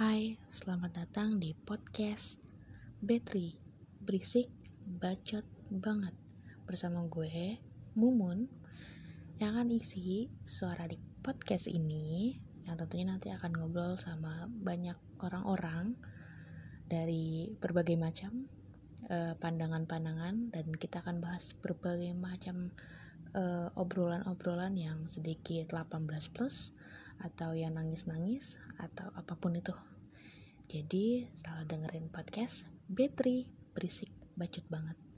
Hai, selamat datang di podcast Betri Berisik Bacot Banget. Bersama gue, Mumun Yang akan isi suara di podcast ini Yang tentunya nanti akan ngobrol sama banyak orang-orang Dari berbagai macam eh, pandangan-pandangan Dan kita akan bahas berbagai macam uh, obrolan-obrolan yang sedikit 18 plus atau yang nangis-nangis atau apa pun itu. Jadi selalu dengerin podcast Betri berisik bacot banget.